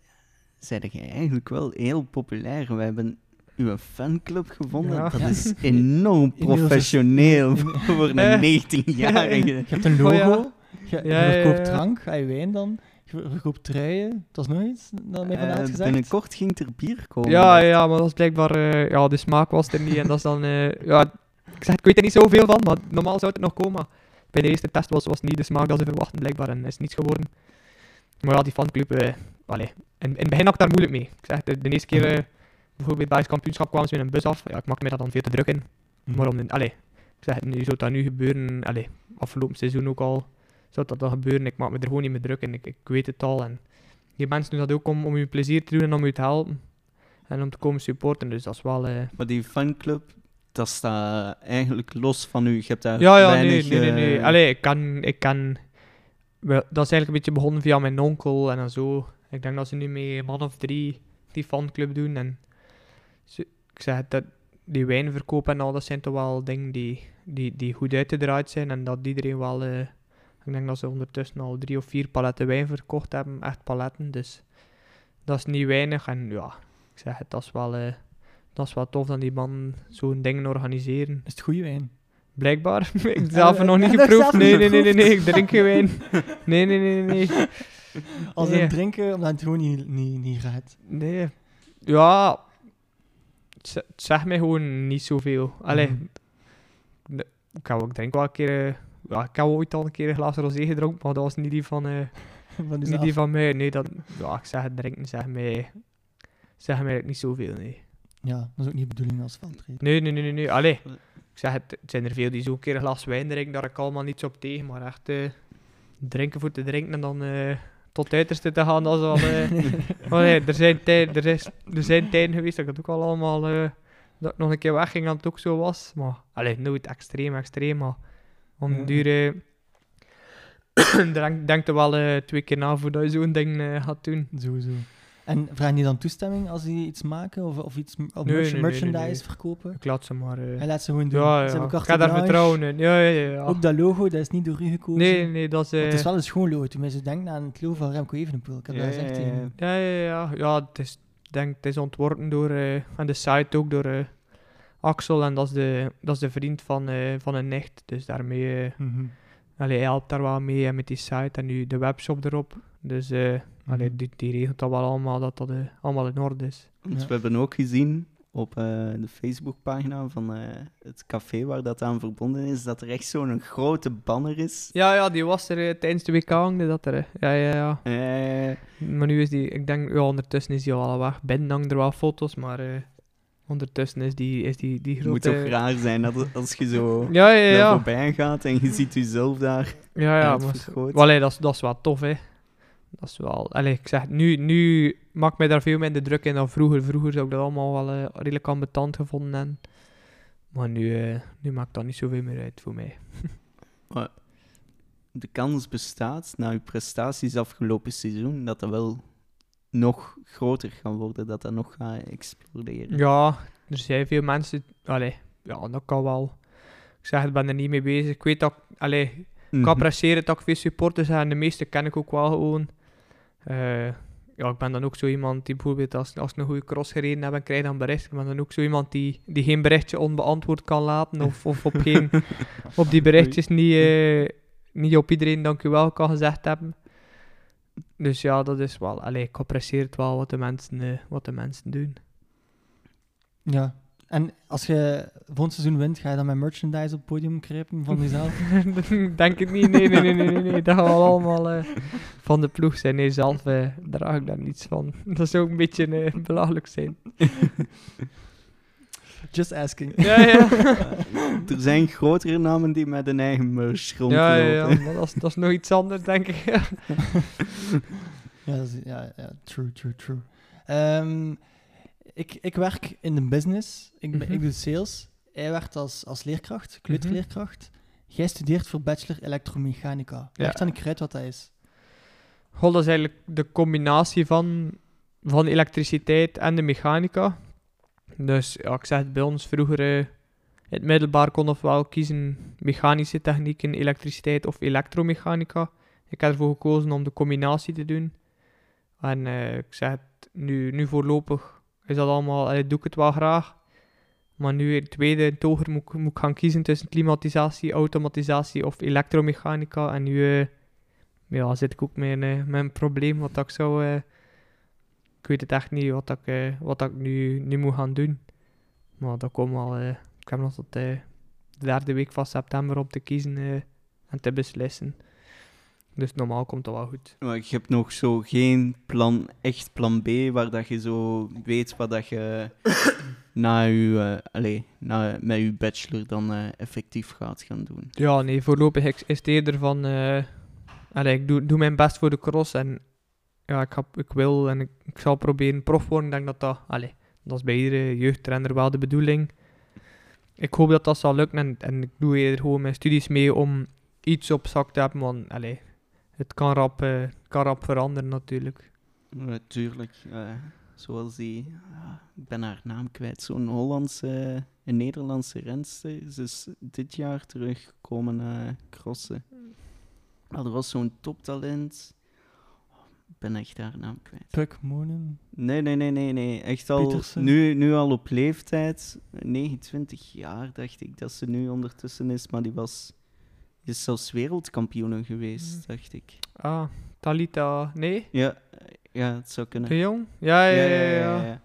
zijn jij eigenlijk wel heel populair. We hebben uw fanclub gevonden. Dat is enorm professioneel voor een 19-jarige. Je hebt een logo, oh, je, je verkoopt drank, ga je wijn dan. Je verkoopt truien, dat is nog iets dat mij vandaag uh, gezegd. Binnenkort ging er bier komen. Ja, ja, maar dat was blijkbaar... Uh, ja, de smaak was er niet en dat is dan... Uh, ja, ik, zeg, ik weet er niet zoveel van, maar normaal zou het nog komen. Bij de eerste test was, was niet de smaak dat ze verwachten, blijkbaar, en is niets geworden. Maar ja, die fanclub... Uh, in, in het begin had ik daar moeilijk mee. Ik zeg, de, de eerste keer... Bijvoorbeeld bij het kampioenschap kwamen ze met een bus af. Ja, ik maakte me dat dan veel te druk in. Mm. Maar om... Allee, ik zeg, nu zou dat nu gebeuren... Allee, afgelopen seizoen ook al zou dat dan gebeuren. Ik maak me er gewoon niet meer druk in. Ik, ik weet het al. En die mensen doen dat ook om, om je plezier te doen en om je te helpen. En om te komen supporten. Dus dat is wel... Uh... Maar die fanclub, dat staat eigenlijk los van u. Je hebt daar ja, ja, weinig... nee, nee, nee. nee. Eh, Allee, ik kan... Ik kan dat is eigenlijk een beetje begonnen via mijn onkel en dan zo. Ik denk dat ze nu met een man of drie die fanclub doen. En ik zeg dat die wijnverkoop en al, dat zijn toch wel dingen die, die, die goed uitgedraaid zijn. En dat iedereen wel... Uh, ik denk dat ze ondertussen al drie of vier paletten wijn verkocht hebben, echt paletten. Dus dat is niet weinig. En ja, ik zeg het, dat is wel, uh, dat is wel tof dat die man zo'n dingen organiseren. Is het goede wijn? Blijkbaar. ik zelf nog niet geproefd. Nee, nee, nee, nee, nee, ik drink geen wijn. Nee, nee, nee, nee. Als nee. drinken, omdat het gewoon niet, niet, niet gaat. Nee. Ja, het zegt mij gewoon niet zoveel. Allee, mm. ik, ook denk wel een keer... Uh, ja, ik heb ooit al een keer een glas rosé gedronken, maar dat was niet die van, uh, van niet die van mij. Nee, dat, ja, ik zeg het drinken, zeg mij, zeg mij niet zoveel, nee. Ja, dat is ook niet de bedoeling als veldrijden. Nee, nee, nee, nee, nee. Allee, ik zeg het, het zijn er veel die zo'n keer een glas wijn drinken, daar ik allemaal niets op tegen, maar echt uh, drinken voor te drinken en dan tot uiterste te gaan, dat wel... oh nee, er zijn, tijden, er, is, er zijn tijden geweest dat ik het ook al allemaal... dat ik nog een keer wegging en het ook zo was, maar... Allee, nooit extreem, extreem, maar... Om ja. duur... denk, denk er wel twee keer na voordat je zo'n ding gaat doen. Sowieso. En vragen die dan toestemming als die iets maken of, of iets of nee, nee, merchandise nee, verkopen? Ik laat ze maar. Uh... Hij laat ze gewoon doen. Ja, ja. ik ga daar vertrouwen in. Ja, ja, ja, Ook dat logo, dat is niet door u gekozen. Nee, nee, dat is. Uh... Het is wel een schoon logo. Tenminste, denk aan het logo van Remco Evenepoel. Ik heb ja, dat gezegd tegen ja, ja, ja. Ja, het is, denk, het is ontworpen door. Uh, en de site ook door. Axel en dat is de, dat is de vriend van, van een nicht. Dus daarmee, mm allee, hij helpt daar wel mee met die site en nu de webshop erop. Dus allee, die, die regelt dat wel allemaal, dat dat allemaal in orde is. Dus we hebben ook gezien op de Facebookpagina van het café waar dat aan verbonden is, dat er echt zo'n grote banner is. Ja, ja, die was er tijdens de WK hangde dat er. Ja, ja, ja. Maar nu is die, ik denk, ja, ondertussen is die al weg. Binnen hangen er wel foto's, maar Ondertussen is die, is die, die grote... Het moet toch raar zijn dat als je zo ja, ja, ja. voorbij gaat en je ziet jezelf daar Ja, ja, maar, allee, dat, is, dat is wel tof, hè. Dat is wel... Allee, ik zeg, nu, nu maakt mij daar veel minder druk in dan vroeger. Vroeger zou ik dat allemaal wel uh, redelijk ambetant gevonden hebben. Maar nu, uh, nu maakt dat niet zoveel meer uit voor mij. maar de kans bestaat, na je prestaties afgelopen seizoen, dat er wel nog groter gaan worden, dat dat nog gaat exploderen. Ja, er zijn veel mensen... Allee, ja, dat kan wel. Ik zeg, ik ben er niet mee bezig. Ik weet dat... Allee, mm -hmm. ik apprecieer dat ik veel supporters heb en de meeste ken ik ook wel gewoon. Uh, ja, ik ben dan ook zo iemand die bijvoorbeeld als, als ik een goede cross gereden heb en krijg dan bericht. Ik ben dan ook zo iemand die, die geen berichtje onbeantwoord kan laten of, of op, geen, op die berichtjes niet, uh, niet op iedereen dank u wel kan gezegd hebben. Dus ja, dat is wel... Allee, ik apprecieer het wel wat de mensen, uh, wat de mensen doen. Ja. En als je volgend seizoen wint, ga je dan met merchandise op het podium kruipen van jezelf? Denk ik niet. Nee, nee, nee, nee, nee. Dat gaan we allemaal uh, van de ploeg zijn. Nee, zelf uh, draag ik daar niets van. Dat zou ook een beetje belachelijk zijn. Just asking. Ja, ja. er zijn grotere namen die met een eigen merch rondlopen. Ja, ja, maar dat is, dat is nog iets anders, denk ik. ja, ja, ja, true, true, true. Um, ik, ik werk in de business. Ik, mm -hmm. ik doe sales. Hij werkt als, als leerkracht, kleuterleerkracht. Mm -hmm. Jij studeert voor bachelor elektromechanica. Ja. Leg dan een uit wat dat is. Goh, dat is eigenlijk de combinatie van van elektriciteit en de mechanica. Dus ja, ik zeg het bij ons vroeger in het middelbaar kon ofwel kiezen mechanische technieken, elektriciteit of elektromechanica. Ik heb ervoor gekozen om de combinatie te doen. En uh, ik zeg het, nu, nu voorlopig is dat allemaal, uh, doe ik het wel graag. Maar nu in het tweede, toger, moet, moet ik gaan kiezen tussen klimatisatie, automatisatie of elektromechanica. En nu uh, ja, zit ik ook met, een probleem wat ik zou... Uh, ik weet het echt niet wat ik, wat ik nu, nu moet gaan doen. Maar dat komt al... ik heb nog tot de derde week van september om te kiezen en te beslissen. Dus normaal komt dat wel goed. Maar je hebt nog zo geen plan, echt plan B, waar dat je zo weet wat dat je na je, uh, allez, na, met je bachelor dan uh, effectief gaat gaan doen? Ja, nee, voorlopig is het eerder van... Uh, allez, ik doe, doe mijn best voor de cross en ja, ik, heb, ik wil en ik, ik zal proberen prof worden. Ik denk dat dat... Allez, dat is bij iedere jeugdtrainer wel de bedoeling. Ik hoop dat dat zal lukken en, en ik doe eerder gewoon mijn studies mee om iets op zak te hebben, want allez, het kan rap, uh, kan rap veranderen natuurlijk. Natuurlijk. Uh, zoals die, uh, ik ben haar naam kwijt, zo'n Hollandse, een Nederlandse renster. Ze is dit jaar teruggekomen naar crossen. Oh, er was zo'n toptalent. Ik ben echt haar naam kwijt. Puck Moonen? Nee, nee, nee, nee, nee. Echt al, nu, nu al op leeftijd, 29 jaar dacht ik dat ze nu ondertussen is, maar die was is zelfs wereldkampioen geweest, mm. dacht ik. Ah, Talita, nee? Ja, ja het zou kunnen. De Jong? Ja, ja, ja. ja, ja.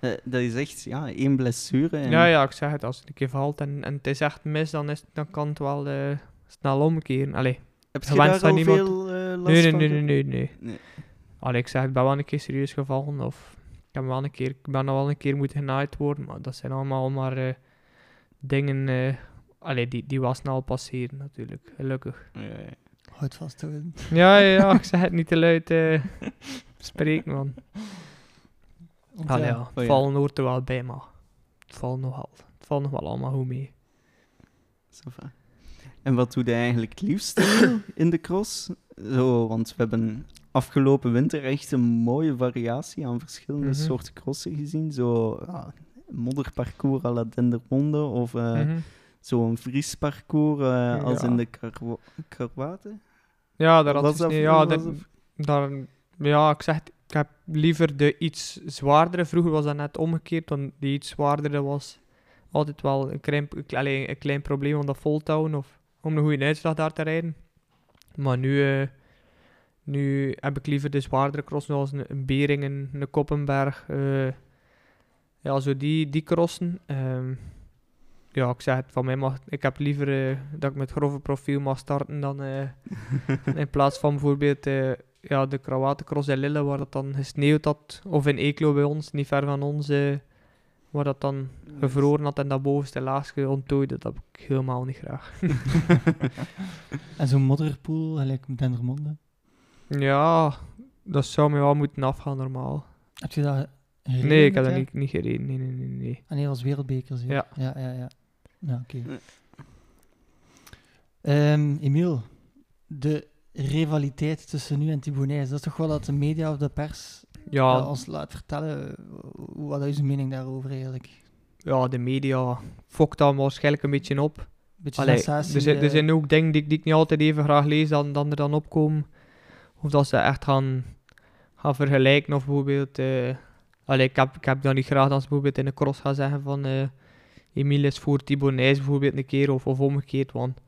Uh, dat is echt ja, één blessure. En... Ja, ja, ik zeg het. Als het een keer valt en, en het is echt mis, dan, is, dan kan het wel uh, snel omkeren. Allee, Heb je daar al niemand... veel uh, last nee, nee, nee, nee, nee, nee, nee. Allee, ik zeg, ik ben wel een keer serieus gevallen. Of ik, heb wel een keer, ik ben al wel een keer moeten genaaid worden. Maar dat zijn allemaal maar dingen Allee, die, die was snel passeren natuurlijk, gelukkig. Ja, ja. Houd vast houden. Ja, ja, ja, ik zeg het niet te luid uh, spreken, man. Allee, ja, het oh, vallen hoort er wel bij, maar het valt nog, al, het valt nog wel allemaal goed mee. Sofa. En wat doe je eigenlijk het liefst in de cross? Zo, want we hebben afgelopen winter echt een mooie variatie aan verschillende mm -hmm. soorten crossen gezien. Zo ja, modderparcours à la Dendermonde of... Uh, mm -hmm zo'n vriesparcours uh, als in de Karwaten? Ja, daar had je ja, dat, daar, ja, ik zeg, ik heb liever de iets zwaardere. Vroeger was dat net omgekeerd, want die iets zwaardere was altijd wel een klein, alleen een klein probleem om dat vol te houden of om een goede uitslag daar te rijden. Maar nu, uh, nu heb ik liever de zwaardere cross, zoals een, een Beringen, een Koppenberg. Uh, ja, zo die, die crossen. Um, ja, ik zeg het van mij, mag, ik heb liever uh, dat ik met grove profiel mag starten dan uh, in plaats van bijvoorbeeld uh, ja, de Krawatencross in Lille, waar dat dan gesneeuwd had, of in Eeklo bij ons, niet ver van ons, waar dat dan gevroren had en dat bovenste laagje onttooide. Dat heb ik helemaal niet graag. en zo'n modderpoel, gelijk met Dendermonde? Ja, dat zou me wel moeten afgaan normaal. Heb je dat Nee, ik heb dat niet, niet gereden. Nee, nee, nee. nee. En hij was wereldbeker, Ja. Ja, ja, ja. Ja, oké. Okay. Um, Emiel, de rivaliteit tussen nu en Thibonais, dat is toch wel dat de media of de pers ja. ons laat vertellen? Wat is uw mening daarover eigenlijk? Ja, de media fokt dan waarschijnlijk een beetje op. Beetje Allee, sensatie, er, zijn, er zijn ook dingen die, die, ik niet altijd even graag lees dan, dan er dan opkomen. Of dat ze echt gaan, gaan vergelijken of bijvoorbeeld... Uh, allee, ik, heb, ik heb dan niet graag als bijvoorbeeld in een cross gaan zeggen van... Uh, Emile is voor Thibaut Nijs bijvoorbeeld een keer of, of omgekeerd. Want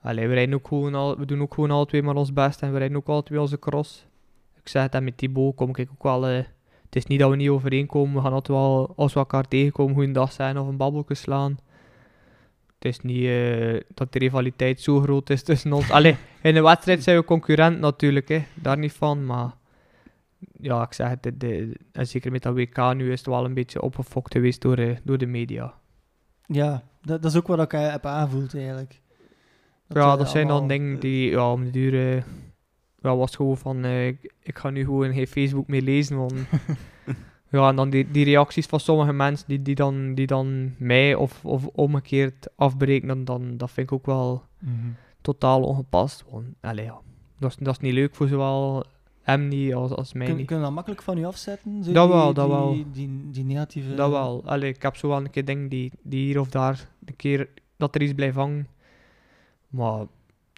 allee, we, rijden ook gewoon al, we doen ook gewoon alle twee maar ons best en we rijden ook alle twee onze cross. Ik zeg het, en met Thibaut kom ik ook wel... Uh, het is niet dat we niet overeenkomen. We gaan altijd wel, als we elkaar tegenkomen, goeiedag zijn of een babbelje slaan. Het is niet uh, dat de rivaliteit zo groot is tussen ons. Allee, in de wedstrijd zijn we concurrent natuurlijk, hè. daar niet van. Maar ja, ik zeg het, de, de, en zeker met dat WK nu is het wel een beetje opgefokt geweest door, uh, door de media. Ja, dat, dat is ook wat ik heb aanvoeld eigenlijk. Dat ja, dat zijn dan dingen die ja, om de duur... Uh, ja, was gewoon van, uh, ik, ik, ga nu gewoon geen Facebook meer lezen, want... ja, en dan die, die reacties van sommige mensen die, die, dan, die dan mij of, of omgekeerd afbreken, dan, dat vind ik ook wel mm -hmm. totaal ongepast. Want, allez, ja, dat, is, dat is niet leuk voor zowel hem niet als, als mij Kun, niet. Kun je dat makkelijk van je afzetten? Zo Dat die, wel, dat die, wel. Die, die, negatieve... Dat wel. Allee, ik heb zo wel een keer dingen die, die hier of daar, een keer dat er iets blijft hangen. Maar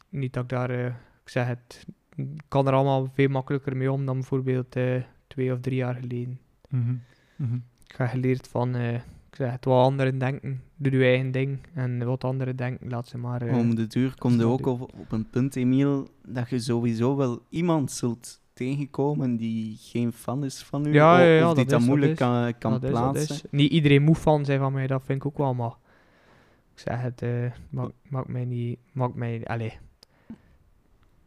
niet dat ik daar, uh, ik zeg het, ik kan er allemaal veel makkelijker mee om dan bijvoorbeeld uh, twee of drie jaar geleden. Mm -hmm. Mm -hmm. Ik heb geleerd van, uh, ik zeg het, wat anderen denken, doe je eigen ding. En wat anderen denken, laat ze maar... Om de duur komt er ook op, op een punt, Emiel, dat je sowieso wel iemand zult tegenkomen die geen fan is van u, ja, ja, ja, of die dat, is, moeilijk dat kan, kan dat plaatsen. Is, Niet iedereen moet fan zijn van mij, dat vind ik ook wel, maar ik zeg het, uh, maakt maak mij niet, maakt mij, allee,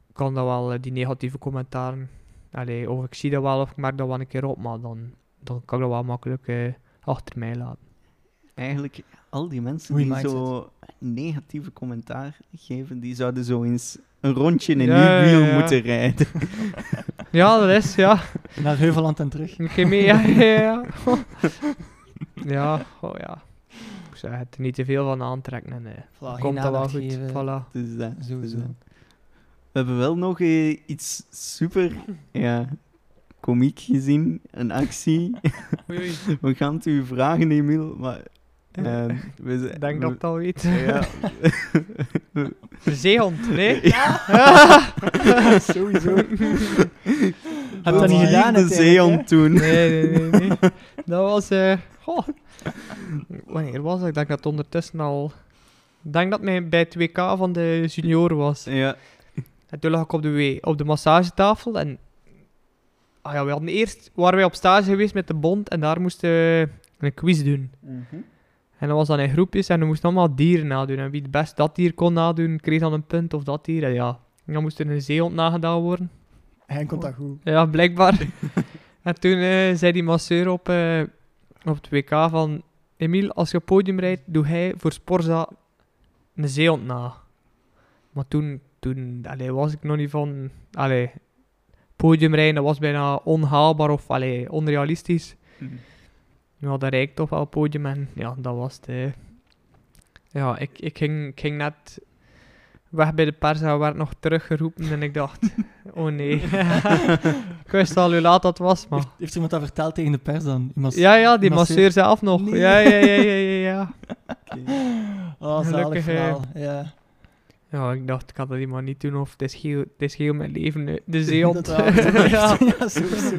ik kan dat wel, uh, die negatieve commentaren, allee, of ik zie dat wel of ik merk dat wel een keer op, maar dan, dan kan ik dat wel makkelijk uh, achter mij laten. Eigenlijk, al die mensen die zo negatieve commentaar geven, die zouden zo eens een rondje in ja, uw wiel ja, ja. moeten rijden. Ja, dat is, ja. Naar Heuveland en terug. Ik ging mee, ja, ja, ja. ja, oh ja. Ik zeg het, niet te veel van aantrekken en nee. Voilà, komt dat wel goed. Geven. Voilà. Dus dat, Sowieso. Dus dat. We hebben wel nog uh, iets super ja, komiek gezien, een actie. Oei, oei. we gaan het u vragen, Emiel, maar... Uh, we, Ik denk dat ik het al weet. Ja. De zeehond, nee? Ja! Sowieso. Heb je dat niet gedaan? De zeehond toen. Nee, nee, nee. nee. Dat was... Uh, goh. Wanneer was dat? Ik denk dat het ondertussen al... Ik denk dat het bij het WK van de junioren was. Ja. En toen lag ik op de, w op de massagetafel en... Ah ja, we hadden eerst... Waren wij op stage geweest met de bond en daar moesten we een quiz doen. Mm -hmm. En dat was dan in groepjes en we moesten allemaal dieren nadoen. En wie het best dat dier kon nadoen, kreeg dan een punt of dat dier. En ja, dan moest er een zeehond nagedaan worden. Hij kon dat goed. Ja, blijkbaar. en toen uh, zei die masseur op, uh, op het WK van... Emiel, als je podium rijdt, doe hij voor Sporza een zeehond na. Maar toen, toen allee, was ik nog niet van... Allee, podiumrijden, dat was bijna onhaalbaar of allee, onrealistisch. Mm -hmm. Ja, dat reikte toch wel het podium en ja, dat was het. Ja, ik, ik, ging, ik ging net weg bij de pers en werd nog teruggeroepen en ik dacht, oh nee. ik wist al hoe laat dat was, maar... Heeft, heeft iemand dat verteld tegen de pers dan? ja, ja, die masseur, masseur zelf nog. Nee. Ja, ja, ja, ja, ja. ja. okay. Oh, verhaal, ja. Ja, ik dacht, ik had dat helemaal niet doen, of het is heel, het is heel mijn leven, de zeehond. ja, ja, sowieso.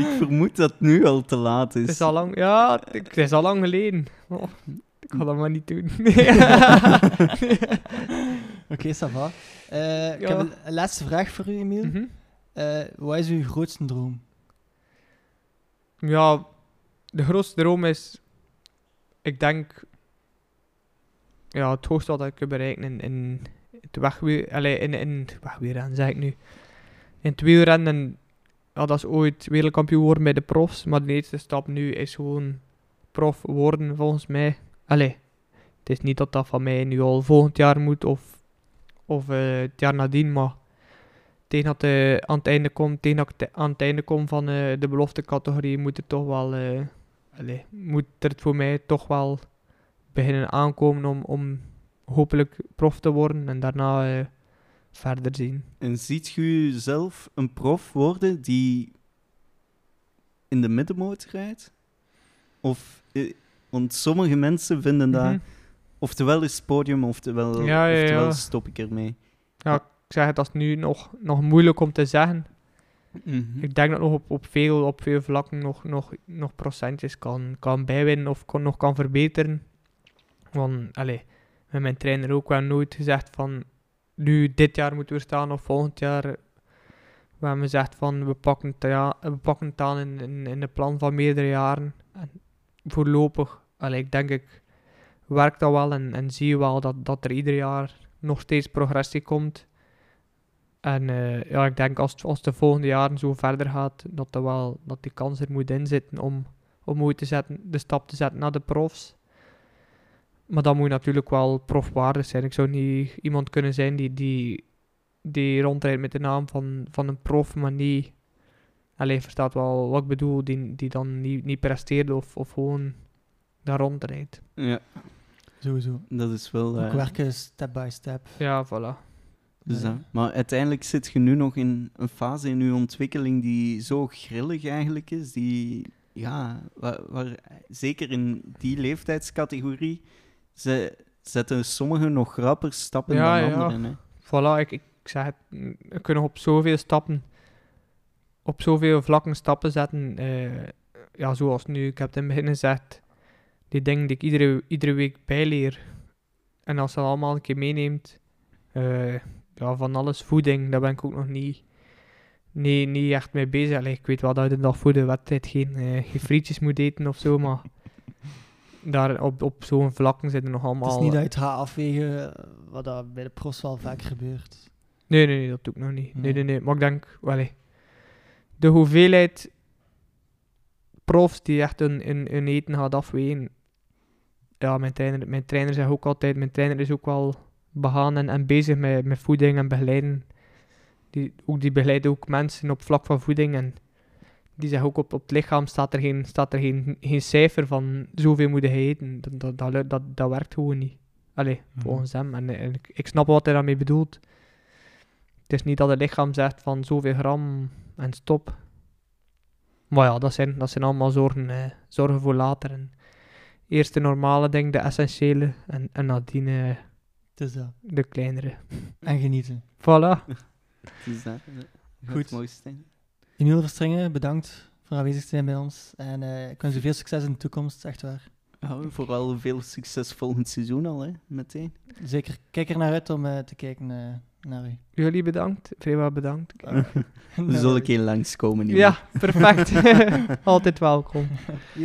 Ik vermoed dat het nu al te laat is. Het is al lang, ja, het is al lang geleden. Oh, ik ga dat maar niet doen. Oké, okay, ça va. Uh, ja. Ik heb een, een, laatste vraag voor u, Emiel. Mm -hmm. uh, wat is uw grootste droom? Ja, de grootste droom is, ik denk, ja, het hoogste wat ik kan bereiken in, in het wegweer, in, in het zeg ik nu. In het wielrennen, ja, dat is ooit wereldkampioen worden bij de profs, maar de eerste stap nu is gewoon prof worden, volgens mij. Allee, het is niet dat dat van mij nu al volgend jaar moet of, of uh, het jaar nadien, maar tegen dat uh, aan het einde komt, tegen dat aan het einde kom van uh, de belofte categorie, moet er toch wel, allee, moet er voor mij toch wel beginnen aankomen om, om hopelijk prof te worden en daarna verder zien. En ziet u zelf een prof worden die in de middenmoot rijdt? Of, want sommige mensen vinden dat, mm -hmm. oftewel is het podium, oftewel, ja, ja, oftewel ja. stop ik ermee. Ja, ik zeg het, dat is nu nog, nog moeilijk om te zeggen. Mm -hmm. Ik denk dat nog op, op, veel, op veel vlakken nog, nog, nog procentjes kan, kan bijwinnen of nog kan verbeteren. Want, allez, met mijn trainer ook wel nooit gezegd van nu dit jaar moeten we staan of volgend jaar. We hebben gezegd van we pakken het, we pakken het aan in, in, in de plan van meerdere jaren. En voorlopig, allee, ik denk ik, werk dat wel en, en zie je wel dat, dat er ieder jaar nog steeds progressie komt. En uh, ja, ik denk als, als de volgende jaren zo verder gaat, dat, er wel, dat die kans er moet inzitten om, om te zetten, de stap te zetten naar de profs. Maar dan moet je natuurlijk wel profwaardig zijn. Ik zou niet iemand kunnen zijn die, die, die rondrijdt met de naam van, van een prof, maar niet... Alleen verstaat wel wat ik bedoel, die, die dan niet, niet presteert of, of gewoon daar rondrijdt. Ja, Sowieso. dat is wel... Ook Uh, werken step by step. Ja, voilà. Dus, maar uiteindelijk zit je nu nog in een fase in je ontwikkeling die zo grillig eigenlijk is, die, ja, waar, zeker in die leeftijdscategorie ze, zetten sommigen nog rapper stappen dan anderen. Hè. Voilà, ik, ik zeg het, we kunnen op zoveel stappen, op zoveel vlakken stappen zetten. Uh, ja, zoals nu, ik heb het in het begin gezegd, die dingen die ik iedere, iedere week bijleer. En als ze allemaal een keer meeneemt, uh, ja, van alles, voeding, daar ben ik ook nog niet, niet, niet echt mee bezig. Allee, ik weet wel dat je de dag voor de wedstrijd geen, uh, geen frietjes moet eten of zo, maar daar op, op zo'n vlakken zitten nog allemaal... Het is niet dat je het gaat afwegen, wat dat bij de pros wel vaak gebeurt. Nee, nee, nee, dat doe ik nog niet. Nee, nee, nee. Maar ik denk, wel, de hoeveelheid profs die echt een, een, een eten gaat afwegen. Ja, mijn trainer, mijn trainer zegt ook altijd, mijn trainer is ook wel begaan en, en bezig met, met voeding en begeleiden. Die, ook, die begeleidt ook mensen op vlak van voeding en die zegt ook op, op het lichaam staat er, geen, staat er geen, geen cijfer van zoveel moet je eten. Dat, dat, dat, dat, werkt gewoon niet. Allee, mhm. volgens hem. En, en ik, ik, snap wat hij daarmee bedoelt. Het is niet dat het lichaam zegt van zoveel gram en stop. Maar ja, dat zijn, dat zijn allemaal zorgen, eh, zorgen voor later. En eerst de normale dingen, de essentiële. En, en nadien eh, is dat. de kleinere. En genieten. Voilà. is dat. Goed. mooiste. Emiel Verstringen, bedankt voor aanwezig te zijn bij ons. En uh, ik wens u veel succes in de toekomst, echt waar. Ja, vooral veel succes volgend seizoen al, hè, meteen. Zeker. Kijk er naar uit om uh, te kijken uh, naar u. Jullie bedankt. Vrema bedankt. We zullen een keer langskomen. Ja, perfect. Altijd welkom.